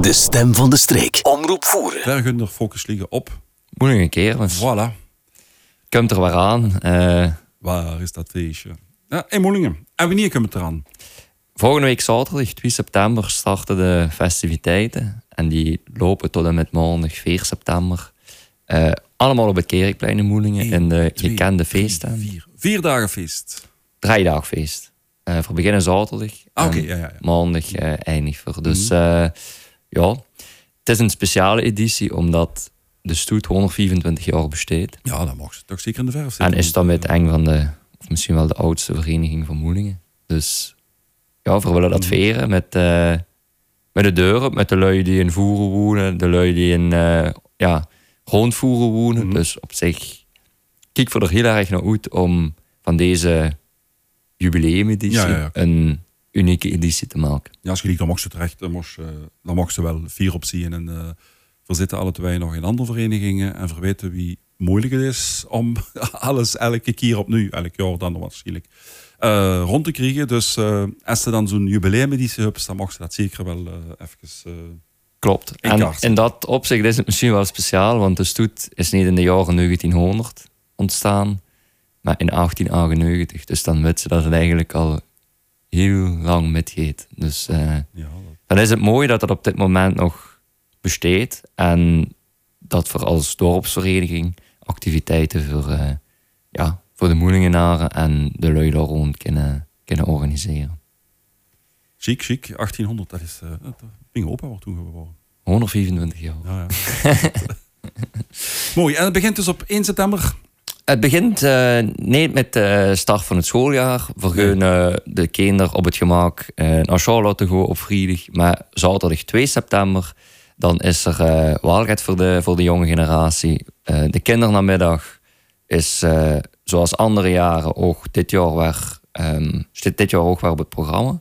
De stem van de streek. Omroep voeren. Vergunder focus liggen op. Moeilijke kermis. Voilà. Komt er weer aan. Eh, Waar is dat feestje? Ja, in Moelingen. En wanneer komt het eraan? volgende week zaterdag, 2 september, starten de festiviteiten. En die lopen tot en met maandag 4 september. Eh, allemaal op het Kerkplein in Moelingen. Eén, in de twee, gekende drie, feesttent. Vier. Vier dagen feest. Driedagfeest. Eh voor beginnen zaterdag. Ah, oké, ja, ja, ja. Maandag eh eindigen. Dus Mhm. Ja, het is een speciale editie omdat de stoet 125 jaar besteedt. Ja, dan mag ze toch zeker in de verf En zitten. is dan met een van de, of misschien wel de oudste vereniging van Moelingen. Dus ja, we willen dat veren met, eh, met de deuren, met de lui die in voeren wonen, de lui die in eh, ja, rondvoeren wonen. Mhm. Dus op zich, kijk voor er heel erg naar uit om van deze jubileumeditie Ja, ja, ja. een unieke editie te maken. Ja, als je dan mag ze terecht. Dan mag ze, dan mag ze wel vier opzien. En eh we zitten alle twee nog in andere verenigingen. En we weten wie moeilijk het is om alles elke keer opnieuw, elk jaar dan waarschijnlijk, eh, rond te krijgen. Dus eh, als ze dan zo'n jubileumeditie hebt, dan mag ze dat zeker wel eh even... eh, Klopt. In En in dat opzicht is het misschien wel speciaal, want de stoet is niet in de jaren 1900 ontstaan, maar in 1898. Dus dan weet ze dat het eigenlijk al heel lang metgeet. Dus eh, ja, dat- dan is het mooi dat het op dit moment nog besteedt en dat we als dorpsvereniging activiteiten voor, eh, ja, voor de Moelingenaren en de lui daar rond kunnen, kunnen organiseren. chic, chic. 1800, dat is... dat ging opa wordt toen geboren. 124 jaar. Ja, ja. Mooi. En het begint dus op 1 september. Het begint eh, niet met de start van het schooljaar. We eh, de kinderen op het gemak eh, naar Charlotte gaan op vrijdag. Maar zaterdag 2 september, dan is er eh waaltijd voor de, voor de jonge generatie. Eh, de kindernamiddag is zoals andere jaren ook dit jaar weer, zit dit jaar ook weer op het programma.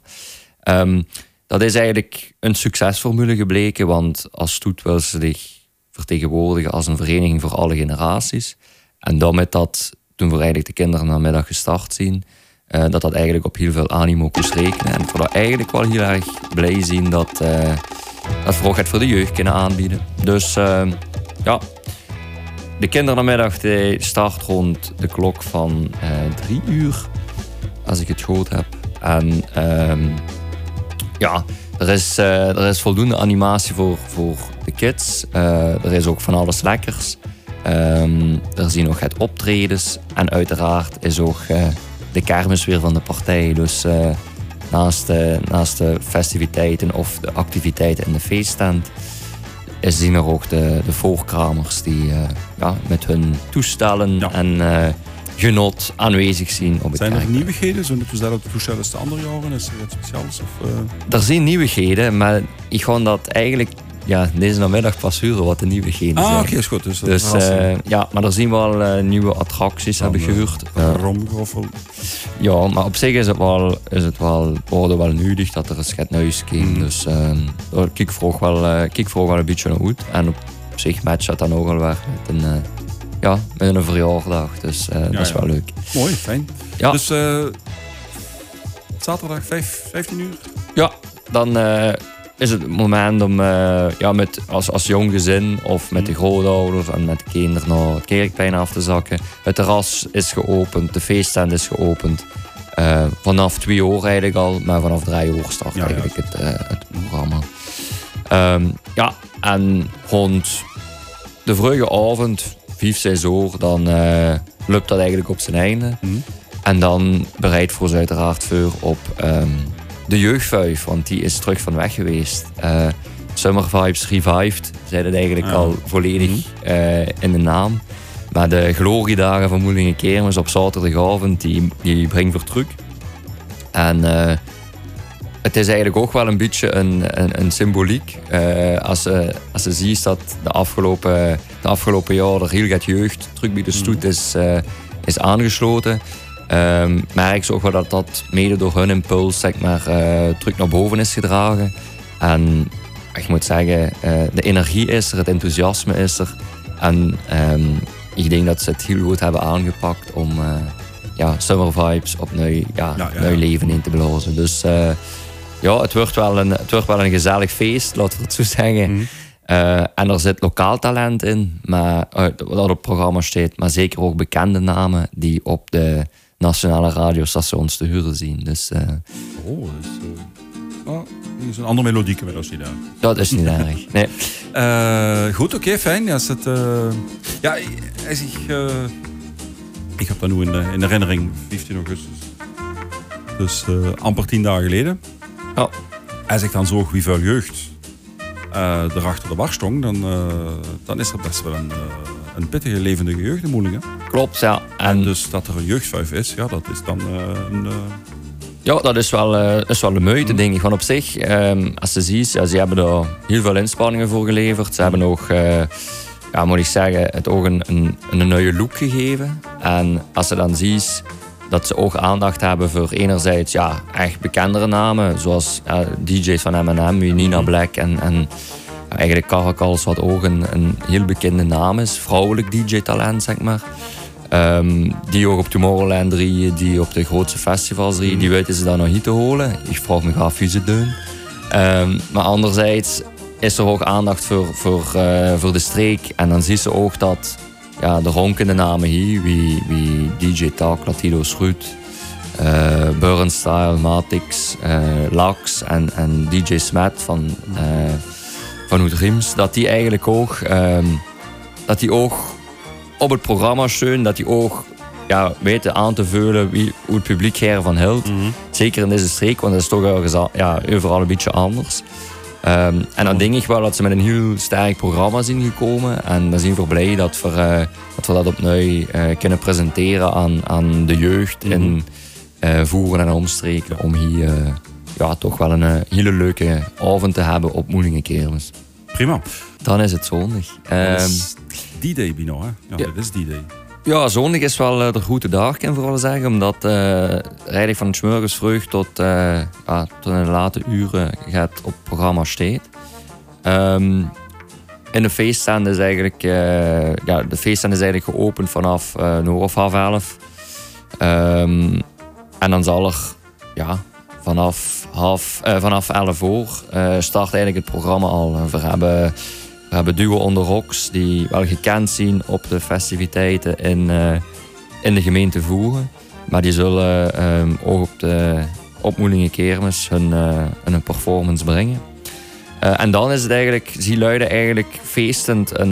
Ehm, dat is eigenlijk een succesformule gebleken, want als stoet wil ze zich vertegenwoordigen als een vereniging voor alle generaties. En daarmee dat, toen we eigenlijk de kinderen namiddag gestart zien, eh, dat dat eigenlijk op heel veel animo moest rekenen. En ik eigenlijk wel heel erg blij zien dat, eh dat we het voor de jeugd kunnen aanbieden. Dus eh, ja, de kindernamiddag die start rond de klok van drie uur, als ik het goed heb. En ehm, ja, er is, er is voldoende animatie voor, voor de kids. Er is ook van alles lekkers. Er zien nog het optredens. En uiteraard is ook eh, de kermis weer van de partij. Dus eh, naast, de, naast de festiviteiten of de activiteiten in de feesttent... is zien er ook de, de voorkramers die eh, ja, met hun toestellen Ja. en eh, genot aanwezig zien op het Zijn er nieuwigheden? Zijn het dezelfde toestellen als de andere jaren? Is er iets speciaals? Of, eh? Er zijn nieuwigheden, maar ik ga dat eigenlijk ja, deze namiddag pas huren wat de nieuwigheden Ah, zijn. oké, is goed. Dus, Dus eh, ja, maar er zien wel eh, nieuwe attracties, heb ik Dan, eh, gehuurd. Eh, Romgroffel. ja, maar op zich is het wel, is het wel, worden wel nodig dat er een schet nieuws komt. Mhm. Dus eh, daar kijk ik vroeg wel, kijk vroeg wel een beetje naar uit. En op zich matcht dat dan ook wel weer met een, ja, met een verjaardag. Dus dat is ja. wel leuk. Mooi, fijn. Ja. Dus zaterdag 5, 15 uur. Ja, dan is het moment om eh, ja, met, als, als jong gezin of met de grootouders en met de kinderen naar het kerkplein af te zakken. Het terras is geopend, de feesttent is geopend. Eh, vanaf twee uur eigenlijk al, maar vanaf drie uur start Ja, ja. eigenlijk Het, eh, het programma. Ehm, ja, en rond de vroege avond, vijf, zes uur, dan loopt dat eigenlijk op zijn einde. Mhm. En dan bereid voor ze uiteraard voor op ehm, de jeugdvuif, want die is terug van weg geweest. Eh, Summer Vibes Revived, zei het eigenlijk Ah. al volledig eh, in de naam. Maar de gloriedagen van Moelingen Kermis op zaterdagavond, die, die brengt voor terug. En eh, het is eigenlijk ook wel een beetje een, een, een symboliek. Als, je, als je ziet dat de afgelopen, de afgelopen jaar heel wat jeugd terug bij de stoet is, eh, is aangesloten. Ehm merk je ook wel dat dat mede door hun impuls zeg maar, terug naar boven is gedragen. En ik moet zeggen, eh, de energie is er, het enthousiasme is er. En ehm, ik denk dat ze het heel goed hebben aangepakt om eh, ja, summer vibes op nieuw, ja, Ja, ja, leven in te blazen. Dus ja, het wordt, wel een, het wordt wel een gezellig feest, laten we het zo zeggen. Mhm. En er zit lokaal talent in, maar, uh, dat op het programma staat. Maar zeker ook bekende namen die op de nationale radiostations te huren zien. Dus, uh, oh, dus, oh, is een andere melodieke met als die daar. Dat is niet erg. Nee. goed, oké, okay, fijn. Ja, het, ja, als ik, ik heb dat nu in, in herinnering, 15 augustus. Dus amper tien dagen geleden. Ja. Als ik dan zorg wie veel jeugd uh, erachter de bar stond, dan, uh, dan is er best wel een, uh, een pittige levendige jeugd in Moelingen. Klopt, ja. En, en, dus dat er een jeugdvuif is, ja, dat is dan een... Ja, dat is wel, is wel een moeite, denk ik. Van op zich, um, als je ziet, ja, ze hebben er heel veel inspanningen voor geleverd. Ze hebben ook, ja, moet ik zeggen, het ook een, een, een nieuwe look gegeven. En als je dan ziet dat ze ook aandacht hebben voor enerzijds ja, echt bekendere namen, zoals DJ's van M&M, Nina. Black en, en eigenlijk Caracals, wat ook een, een heel bekende naam is, vrouwelijk DJ-talent zeg maar. Um, die ook op Tomorrowland drieën, die op de grootste festivals mhm. die weten ze daar nog niet te holen. Ik vraag me af wie ze doen. Um, maar anderzijds is er ook aandacht voor, voor, uh, voor de streek. En dan zie ze ook dat ja, de ronkende namen hier, wie, wie DJ Talk, Latido Schroet, uh, Burnstyle, Matix, uh, Lax en, en DJ Smet van, uh, van Rims, dat die eigenlijk ook, um, dat die ook op het programma steunen, dat die ook ja, weten aan te vullen wie, hoe het publiek hiervan hield. Mm -hmm. Zeker in deze streek, want dat is toch ja, overal een beetje anders. Um, en dan denk ik wel dat ze met een heel sterk programma zijn gekomen. En dan zijn we blij dat we, uh, dat, we dat opnieuw uh, kunnen presenteren aan, aan de jeugd mm -hmm. in uh, voeren en omstreken. Om hier ja, toch wel een hele leuke avond te hebben op Moelingenkermis. Prima. Dan is het zondag. Um, die day, Bino. Hè? Ja, ja. dit is die day. Ja, zondag is wel uh, de goede dag, kan ik vooral zeggen. Omdat uh, rijd ik van het smorgens vroeg tot, uh, ja, tot in de late uren gaat op het programma steed. Um, in de feeststand is eigenlijk, ja, de feeststand is eigenlijk geopend vanaf uh, of half elf. Um, en dan zal er ja, vanaf, half, vanaf elf uur start eigenlijk het programma al. We hebben we hebben Duo onder Rocks, die wel gekend zien op de festiviteiten in, uh, in de gemeente Voeren. Maar die zullen uh, ook op de opmoelingen Kermis hun, uh, hun performance brengen. en dan is het eigenlijk, zie luiden eigenlijk feestend een,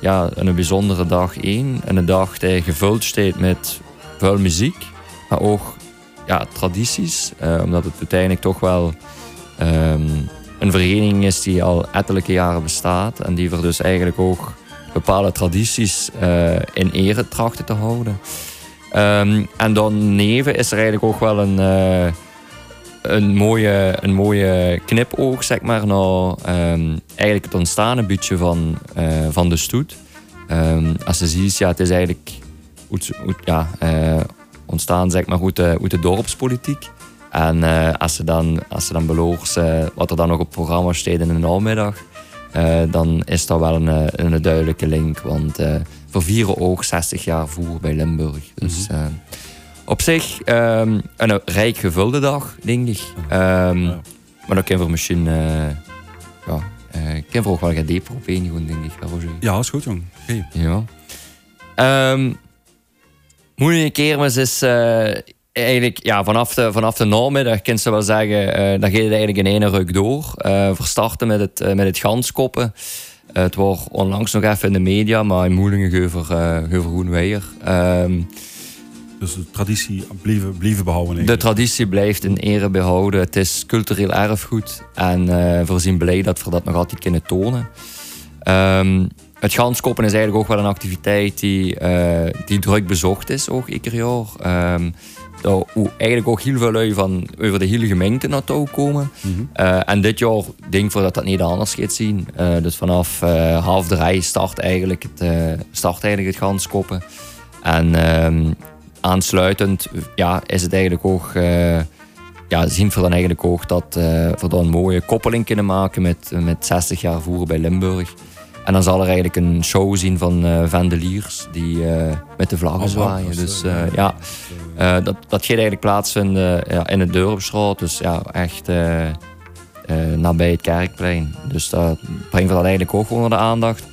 ja, een bijzondere dag één. En een dag die gevuld staat met veel muziek, maar ook ja, tradities. omdat het uiteindelijk toch wel um, een vereniging is die al ettelijke jaren bestaat en die voor dus eigenlijk ook bepaalde tradities uh, in ere trachten te houden. Um, en dan neven is er eigenlijk ook wel een, uh, een, mooie, een mooie knipoog, zeg maar, naar um, eigenlijk het ontstaan beetje van, uh, van de stoet. Um, als je ziet, ja, het is eigenlijk goed, goed, ja, ontstaan zeg maar, uit, de, uit de dorpspolitiek. En uh, als ze dan, als ze dan uh, wat er dan nog op programma staat in de namiddag, uh, dan is dat wel een, een duidelijke link. Want voor vieren ook 60 jaar voer bij Limburg. Dus -hmm. op zich um, een rijk gevulde dag, denk ik. Um, ja. Maar dan kunnen we misschien ja, kunnen we ook wel gaan dieper op één denk ik. Ja, is goed, jong. Ja. Um, Moeilijke kermis is eigenlijk ja, vanaf, de, vanaf de namiddag kun je wel zeggen, uh, dan gaat het eigenlijk in één ruk door. Uh, we starten met het, uh, met het ganskoppen. het wordt onlangs nog even in de media, maar in Moelingen geuver, uh, Groenweijer. Um, dus de traditie blijven, blijven behouden? De traditie blijft in ere behouden. Het is cultureel erfgoed. En we zijn blij dat we dat nog altijd kunnen tonen. Um, het ganskoppen is eigenlijk ook wel een activiteit die, die druk bezocht is, ook ieder jaar. Um, dat hoe eigenlijk ook heel veel lui van over de hele gemeente naartoe komen. Mm en dit jaar denk ik dat dat niet anders gaat zien. Uh, dus vanaf uh, half drie start eigenlijk het, start eigenlijk het ganskoppen. En ehm, aansluitend ja, is het eigenlijk ook ja, zien we dan eigenlijk ook dat we dan een mooie koppeling kunnen maken met, met 60 jaar voeren bij Limburg. En dan zal er eigenlijk een show zien van uh, Vandeliers die uh, met de vlaggen zwaaien. Dus uh, ja, dat, dat eigenlijk plaatsvinden ja, in het. Dus ja, echt nabij het Kerkplein. Dus dat brengt dat eigenlijk ook onder de aandacht.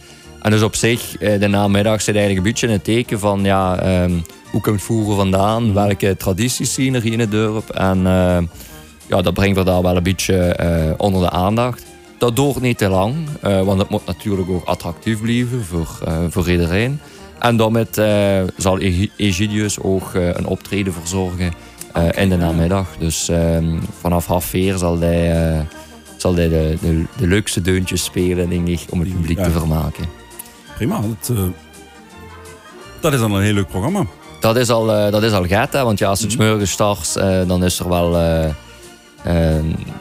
En dus op zich, de namiddag zit eigenlijk een beetje in teken van ja, ehm, hoe komt voeren vandaan, welke tradities zien er hier in het dorp. En ja, dat brengt we daar wel een beetje onder de aandacht. Dat duurt niet te lang, want het moet natuurlijk ook attractief blijven voor, voor iedereen. En daarmee uh, zal Egidius ook uh, een optreden verzorgen uh, in de namiddag. Dus ehm, vanaf half vier zal hij, zal hij de, de, de, leukste deuntjes spelen, denk ik, om het publiek te vermaken. Prima, dat, dat is dan een heel leuk programma. Dat is al, dat is al gaat, hè, want ja, als het mm -hmm. start, dan is er wel...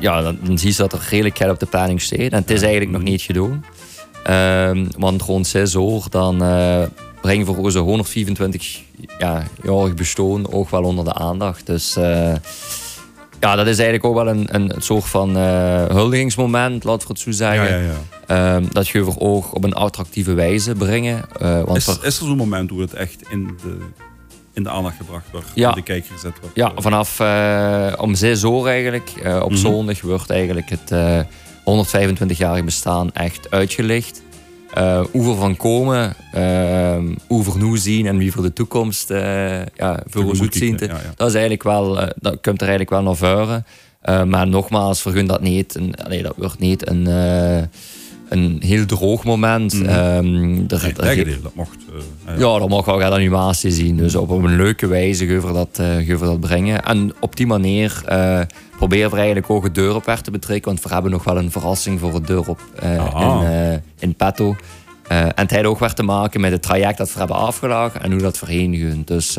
ja, dan, dan zie je dat er redelijk op de planning staat. En het is eigenlijk nog niet gedaan. Um, want rond 6 uur dan brengen voor onze 124 ja, jarig bestaan ook wel onder de aandacht. Dus uh, ja, dat is eigenlijk ook wel een, een soort van uh, huldigingsmoment, laat ik het zo zeggen. Ja, ja, ja. Um, dat je voor oog op een attractieve wijze brengen. Uh, want is, is er zo'n moment hoe het echt in de, in de aandacht gebracht wordt, ja. in de kijker gezet wordt? Ja, vanaf om 6 uur eigenlijk, op mm -hmm. zondag, wordt eigenlijk het 125-jarig bestaan echt uitgelicht. Uh, hoe van komen, uh, hoe voor nu zien en wie voor de toekomst uh, ja, voor ons zien. Ja, ja. Dat, is eigenlijk wel, dat komt er eigenlijk wel naar voren. maar nogmaals, vergun dat niet. Allee, dat wordt niet een, een heel droog moment. Mm er, dat mocht. ja, dat mag wel animatie zien. Dus op een leuke wijze gaan we dat, gaan we dat brengen. En op die manier proberen we eigenlijk ook het op weg te betrekken. Want we hebben nog wel een verrassing voor het deur op uh, in, uh, in petto. Uh, en het heeft ook weer te maken met het traject dat we hebben afgelagen en hoe dat verenigen. Dus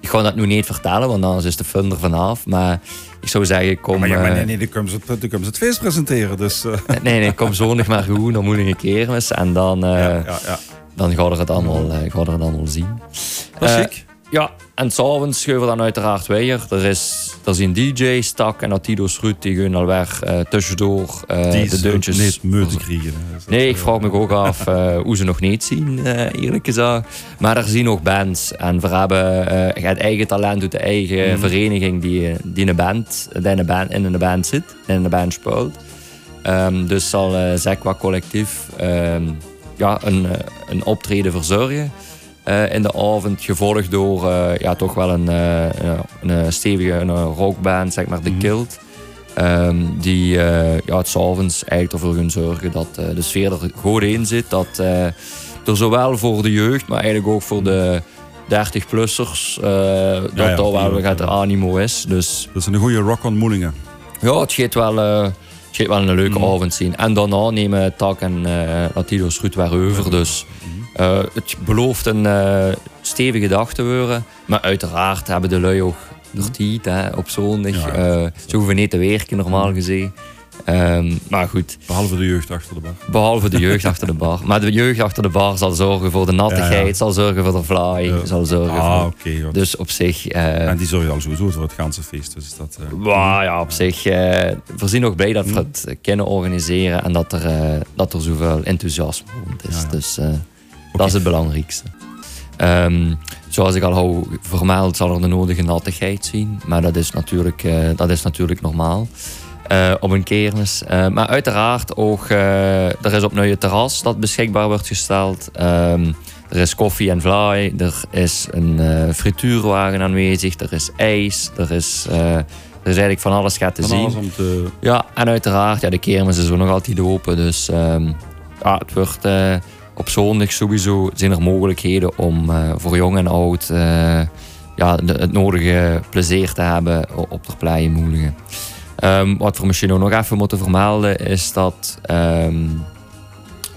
ik ga dat nu niet vertellen, want anders is de fun er vanaf. Maar ik zou zeggen, kom... maar, ja, maar nee, nee, dan kunnen ze, het feest presenteren. Dus, nee, nee, kom zondag maar goed, dan moet ik een keer En dan, ja, ja, ja. dan gaan we het allemaal, gaan we het allemaal zien. Dat is ja, en s'avonds schuiven we dan uiteraard weer. Er is, er zijn DJ, Stak en Atido Schroet, die gaan alweer uh, tussendoor uh, die de deuntjes... niet te krijgen. Nee, ik vraag me ook af uh, hoe ze nog niet zien, eerlijk gezegd. Maar er zien ook bands. En we hebben het eigen talent uit de eigen mm. vereniging die, die, een band, die in, een band, in een band zit, in een band speelt. Um, dus zal uh, Zekwa collectief um, ja, een, een optreden verzorgen. Uh, in de avond, gevolgd door uh, ja, toch wel een, uh, een stevige een rockband, zeg maar, The mm Kilt. Um, die ja, het s'avonds eigenlijk ervoor gaan zorgen dat de sfeer er goed in zit. Dat er zowel voor de jeugd, maar eigenlijk ook voor de 30-plussers, dat ja, daar wel gaat animo is. Dus, dat is een goede rock ontmoetingen. Ja, het gaat wel... het gaat wel een leuke mm. avond zien. En daarna nemen Tak en uh, Latido's goed weer over. Dus uh, het belooft een uh, stevige dag te worden. Maar uiteraard hebben de lui ook nog tijd hè, op zondag. Ja, uh, ze hoeven niet te werken, normaal gezien. Um, maar goed. Behalve de jeugd achter de bar. Behalve de jeugd achter de bar. Maar de jeugd achter de bar zal zorgen voor de nattigheid, ja, zal zorgen voor de fly, zal zorgen ah, voor... Okay, dus op zich... En die zorgen al sowieso voor het ganse feest. Dus dat, uh, ja, op zich. We zijn nog blij dat we het kunnen organiseren en dat er, dat er zoveel enthousiasme rond is. Dus dat is het belangrijkste. Um, zoals ik al vermeld, zal er de nodige nattigheid zien. Maar dat is natuurlijk, uh, dat is natuurlijk normaal. Uh, op een kermis. Uh, maar uiteraard ook, er is opnieuw een terras dat beschikbaar wordt gesteld. Um, er is koffie en vlaai. Er is een frituurwagen aanwezig. Er is ijs. Er is, er is eigenlijk van alles gaat te van zien. Om te... Ja, en uiteraard, ja, de kermis is ook nog altijd open. Dus um, ja, het wordt op zondag sowieso zijn er mogelijkheden om uh, voor jong en oud uh, ja, het nodige plezier te hebben op de pleien moedigen. Um, wat we misschien nog even moeten vermelden is dat um,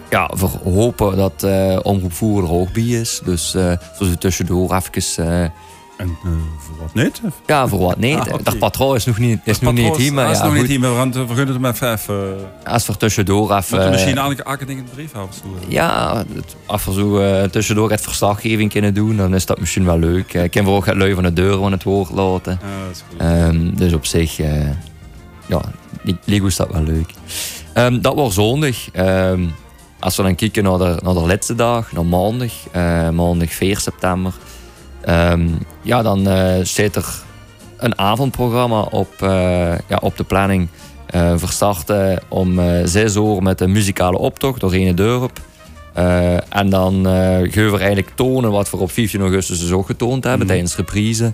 ja, we hopen dat uh, Omroep Voer er bij is. Dus zoals we tussendoor even en uh, voor wat niet? Ja, voor wat niet. Ah, okay. Dat patroon is nog niet, is nog niet hier. Maar is ja, nog niet hier, maar we gaan vergunnen het hem even... Uh, als we tussendoor even... Moet misschien eigenlijk een ding in de brief houden? Ja, we zo uh, tussendoor het verslaggeving kunnen doen, dan is dat misschien wel leuk. Ik kan we ook het lui van de deur van het woord laten. Ja, um, dus op zich, ja, Lego is dat wel leuk. Um, dat was zondag. Um, als we dan kijken naar de, naar de laatste dag, naar maandag, maandag 4 september... Um, ja, dan uh, zit er een avondprogramma op, uh, ja, op de planning Uh, we starten om uh, 6 uur met een muzikale optocht doorheen het dorp. Uh, en dan gaan we eigenlijk tonen wat we op 15 augustus dus ook getoond hebben mm. tijdens reprise.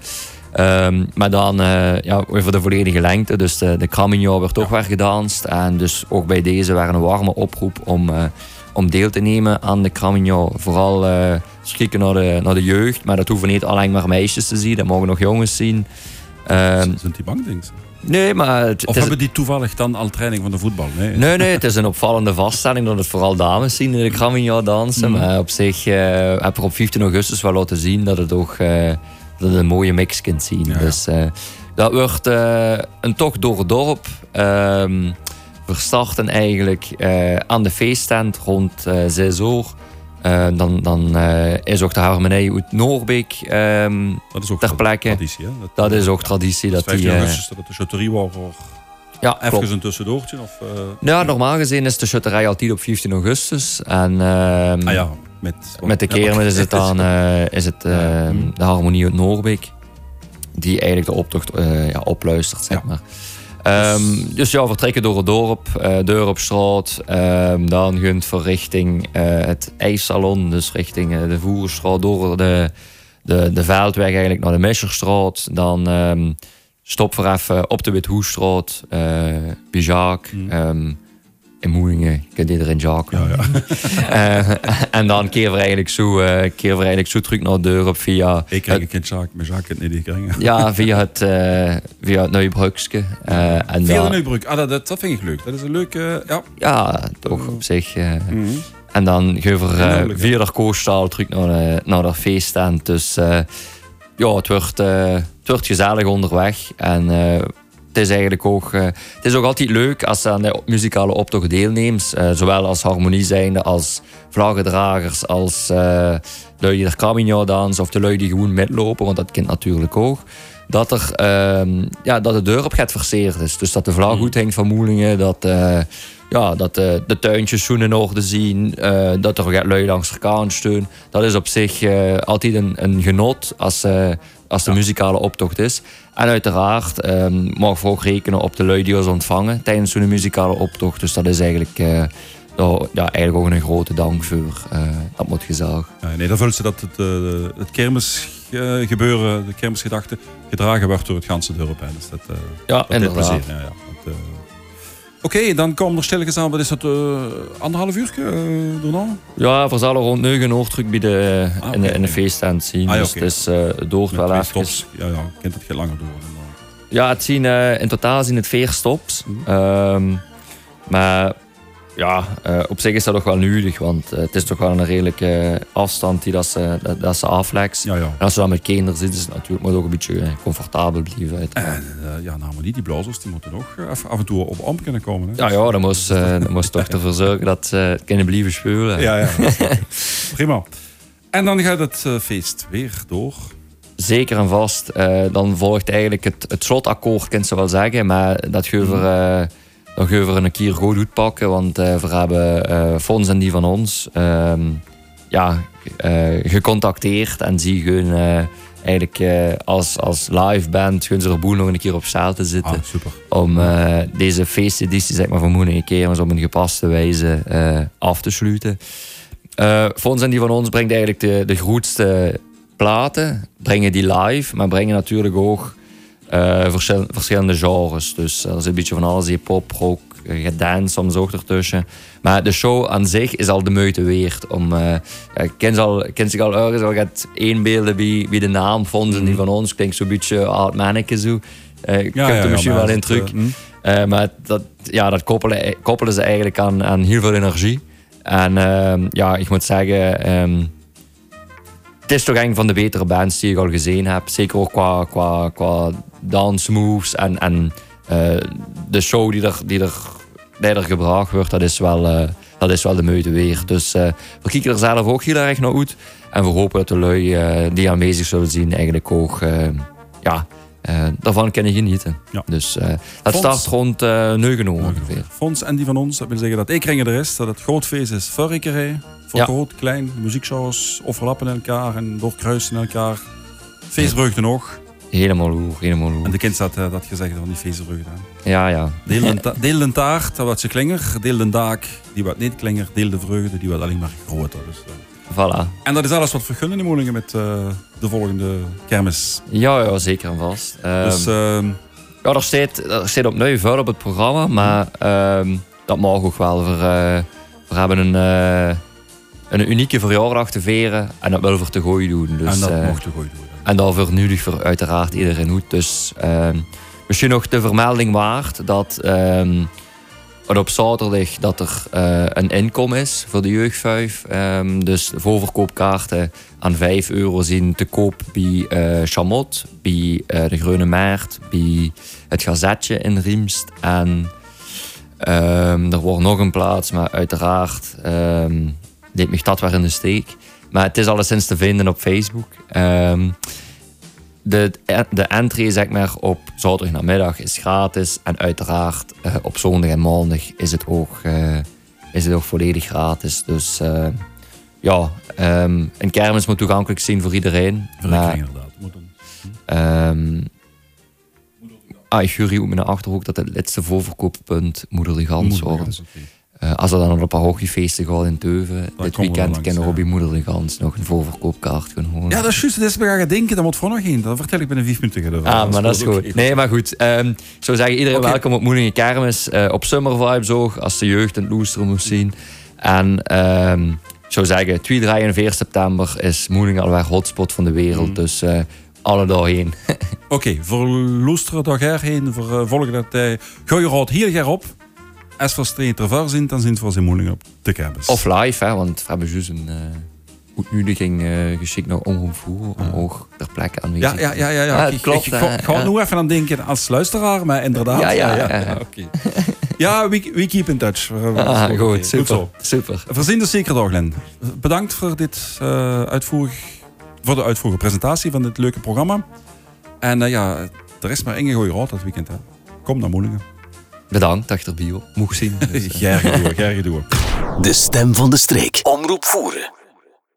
Um, maar dan ja, over de volledige lengte. Dus de, de Cramignon werd toch weer gedanst. En dus ook bij deze waren een warme oproep om om deel te nemen aan de Cramignon. Vooral schrikken naar de, naar de jeugd, maar dat hoeven niet alleen maar meisjes te zien, dat mogen nog jongens zien. Um, Zijn die bang, denk Nee, maar... Het, of hebben die toevallig dan al training van de voetbal? Nee, nee, nee het is een opvallende vaststelling dat het vooral dames zien in de Cramignon dansen. Mm. Maar op zich uh, heb ik op 15 augustus wel laten zien dat het toch uh, dat het een mooie mix kunt zien. Ja, ja. Dus uh, dat wordt een tocht door het dorp. Um, we starten eigenlijk aan de feesttent rond uh, 6 uur. Uh, dan dan uh, is ook de harmonie uit Noorbeek um, dat is ook ter plekke. Traditie, hè? Dat, dat is ook traditie. Dat, die, augustus dat de chutterie was voor ja, even klopt. een tussendoortje? Of, Ja, normaal gezien is de chutterij altijd op 15 augustus. En uh, ah, ja, met, met de kermis is het dan is het, de harmonie uit Noorbeek. Die eigenlijk de optocht ja, opluistert, zeg maar. Um, dus ja, vertrekken door het dorp, uh, deur op straat. Um, dan gunt voor richting uh, het ijssalon, dus richting uh, de Voerstraat, door de, de, de Veldweg eigenlijk naar de Messerstraat. Dan um, stop voor even op de Withoestraat, uh, Bijaak. Mm in Moeingen, kent iedereen Jacques. Ja, ja. uh, en dan keer we eigenlijk zo, uh, keer we eigenlijk zo terug naar de deur op via... Ik krijg een Jacques, maar Jacques het niet krijgen. ja, via het, uh, via het Nieuwbrugske. En via de Nieuwbrug, ah, dat, dat vind ik leuk. Dat is een leuke, ja. Ja, toch op zich. Mm -hmm. En dan gaan we via de terug naar de, naar de feeststand. Dus ja, het wordt, het wordt gezellig onderweg. En het is eigenlijk ook, uh, het is ook altijd leuk als je aan de muzikale optocht deelneemt. Uh, zowel als harmonie zijnde, als vlaggedragers, als uh, lui die er Camino dansen of de lui die gewoon metlopen, want dat kent natuurlijk ook. Dat, er, uh, ja, dat de deur op gaat verseerd is. Dus dat de vlag mm. goed hangt van Moelingen, dat, ja, dat de tuintjes zoen in orde zien, dat er lui langs de kant staan. Dat is op zich altijd een, een genot als, als de muzikale optocht is. En uiteraard um, mogen we ook rekenen op de lui die ons ontvangen tijdens zo'n muzikale optocht. Dus dat is eigenlijk, uh, ja, eigenlijk ook een grote dank voor. Uh, dat moet gezellig. Ja, nee, dan vult ze dat het, uh, het kermisgebeuren, de kermisgedachte, gedragen wordt door het ganse dorp. Dus dat, ja, dat inderdaad. Plezier. Ja, ja. Dat, Oké, okay, dan komen er stilletjes aan. Wat is dat? Uh, anderhalf uur uh, daarna? Ja, we zullen rond 9 uur terug bij de, ah, in, de, in de feesttent zien. Ah, ja, okay. Dus het uh, doort wel even. Stops. Ja, ja, kent het geen langer door. Ja, het zien, in totaal zien het vier stops. Mm -hmm. um, maar ja, uh, op zich is dat toch wel nodig, want uh, het is toch wel een redelijke afstand die dat ze, dat, dat ze aflegt. Ja, ja. En als je dan met kinderen zit, is het natuurlijk moet ook een beetje comfortabel blijven. En, ja, nou, maar die, die blazers die moeten nog af en toe op amp kunnen komen. Hè? Ja, ja, dan moest, dan moest toch ervoor zorgen dat ze kunnen blijven spelen. Ja, ja. Prima. En dan gaat het feest weer door. Zeker en vast. dan volgt eigenlijk het, het slotakkoord, kan ze wel zeggen, maar dat geeft er dan gaan we een keer goed uitpakken, want uh, we hebben uh, Fons en die van ons uh, ja, uh, gecontacteerd en die gaan eigenlijk als, als live band gaan ze er boel nog een keer op zaal te zitten. Ah, super. Om deze feesteditie zeg maar, van een keer op een gepaste wijze af te sluiten. Fons en die van ons brengt eigenlijk de, de grootste platen, brengen die live, maar brengen natuurlijk ook uh, verschillende genres. Dus er zit een beetje van alles in, pop, rock, gedans soms ook ertussen. Maar de show aan zich is al de moeite waard. Om, uh, ik ken, al, ken zich al ergens al gaat inbeelden wie, wie de naam vond. Mm. die van ons klinkt zo'n beetje oud manneke zo. Uh, ik ja, heb er misschien wel in terug. Uh, uh, maar dat, ja, dat koppelen, koppelen ze eigenlijk aan, aan heel veel energie. En ehm, ja, ik moet zeggen... Um, het is toch een van de betere bands die ik al gezien heb. Zeker ook qua, qua, qua dance moves en, en uh, de show die er, die er, die er gebracht wordt, dat is wel, uh, dat is wel de moeite weer. Dus uh, we kijken er zelf ook heel erg naar uit. En we hopen dat de lui die aanwezig zullen zien eigenlijk ook ja, daarvan kunnen genieten. Ja. Dus het start rond uh, 9 uur ongeveer. Fons en die van ons, dat wil zeggen dat ik ringen er is, dat het groot feest is voor Rikkerij. Voor ja. groot, klein, muziekshows overlappen in elkaar en doorkruisen in elkaar. Feestvreugde nog. Helemaal hoog, helemaal hoog. En de kind had uh, dat gezegd van die feestvreugde. Ja, ja. Deel de, deel de taart, dat wat ze klinger. Deel de daak, die wat niet klinger. Deel de vreugde, die wat alleen maar groter. Dus. Voilà. En dat is alles wat vergunnen in Moelingen met uh, de volgende kermis. Ja, ja zeker en vast. Um, dus, uh, ja, er staat, er staat opnieuw vuil op het programma, maar um, dat mag ook wel. We, uh, we hebben een, uh, een unieke verjaardag te veren en dat willen we te gooi doen. Dus, en dat mocht te gooi doen. En dat vernudig voor uiteraard iedereen goed. Dus misschien nog de vermelding waard dat op zaterdag dat er uh, een inkom is voor de jeugdvijf. Um, dus voorverkoopkaarten aan 5 euro zijn te koop bij uh, Chamot, bij uh, de Groene Maart, bij het Gazetje in Riemst. En um, er wordt nog een plaats, maar uiteraard um, deed me dat weer in de steek. Maar het is alleszins te vinden op Facebook. De, de entree zeg maar, op zaterdagmiddag is gratis. En uiteraard uh, op zondag en maandag is het ook, uh, is het ook volledig gratis. Dus uh, ja, um, een kermis moet toegankelijk zijn voor iedereen. Maar, inderdaad. Um, ah, ik jury op mijn achterhoek dat het laatste voorverkooppunt Moeder de Gans wordt. Uh, als er dan op een parochiefeesten gaat in Teuven, dit weekend kan Robbie ja. Moeder de Gans nog een voorverkoopkaart gaan horen. Ja, dat is juist. Dat is gaan denken, dat moet voor nog één. Dat vertel ik binnen vijf minuten. Ah, maar dat is goed. Nee, maar goed. Um, ik zou zeggen, iedereen okay. welkom op Moedingen Kermis. Uh, op Summer Vibes ook, als de jeugd in het loesteren moet zien. En um, ik zou zeggen, 2, 3 en 4 september is Moedingen alweer hotspot van de wereld. Mm. Dus uh, alle daarheen. Oké, okay, voor loesteren dag heen, voor uh, volgende tijd. Gooi je raad hier op als we street ervoor zijn, dan zijn het voor zijn moeilijk op de campus. Of live, hè, want we hebben dus een uh, uitnodiging uh, geschikt naar Omroep Voeren om ook ter plekke aanwezig te Ja, ja, ja. ja, ja. ik, klopt. Ik, ik, ik ga ja. nu even aan denken als luisteraar, maar inderdaad. Ja, ja, ja. okay. ja we, we keep in touch. Ah, goed, super. Goed super. Verzin de zeker dag, Len. Bedankt voor, dit, uh, uitvoerig, voor de uitvoerige presentatie van dit leuke programma. En uh, ja, er is maar één goede raad dat weekend. Hè. Kom naar Moelingen. Bedankt erbij mocht zien. Dus, uh. Door, door. De stem van de streek. Omroep voeren.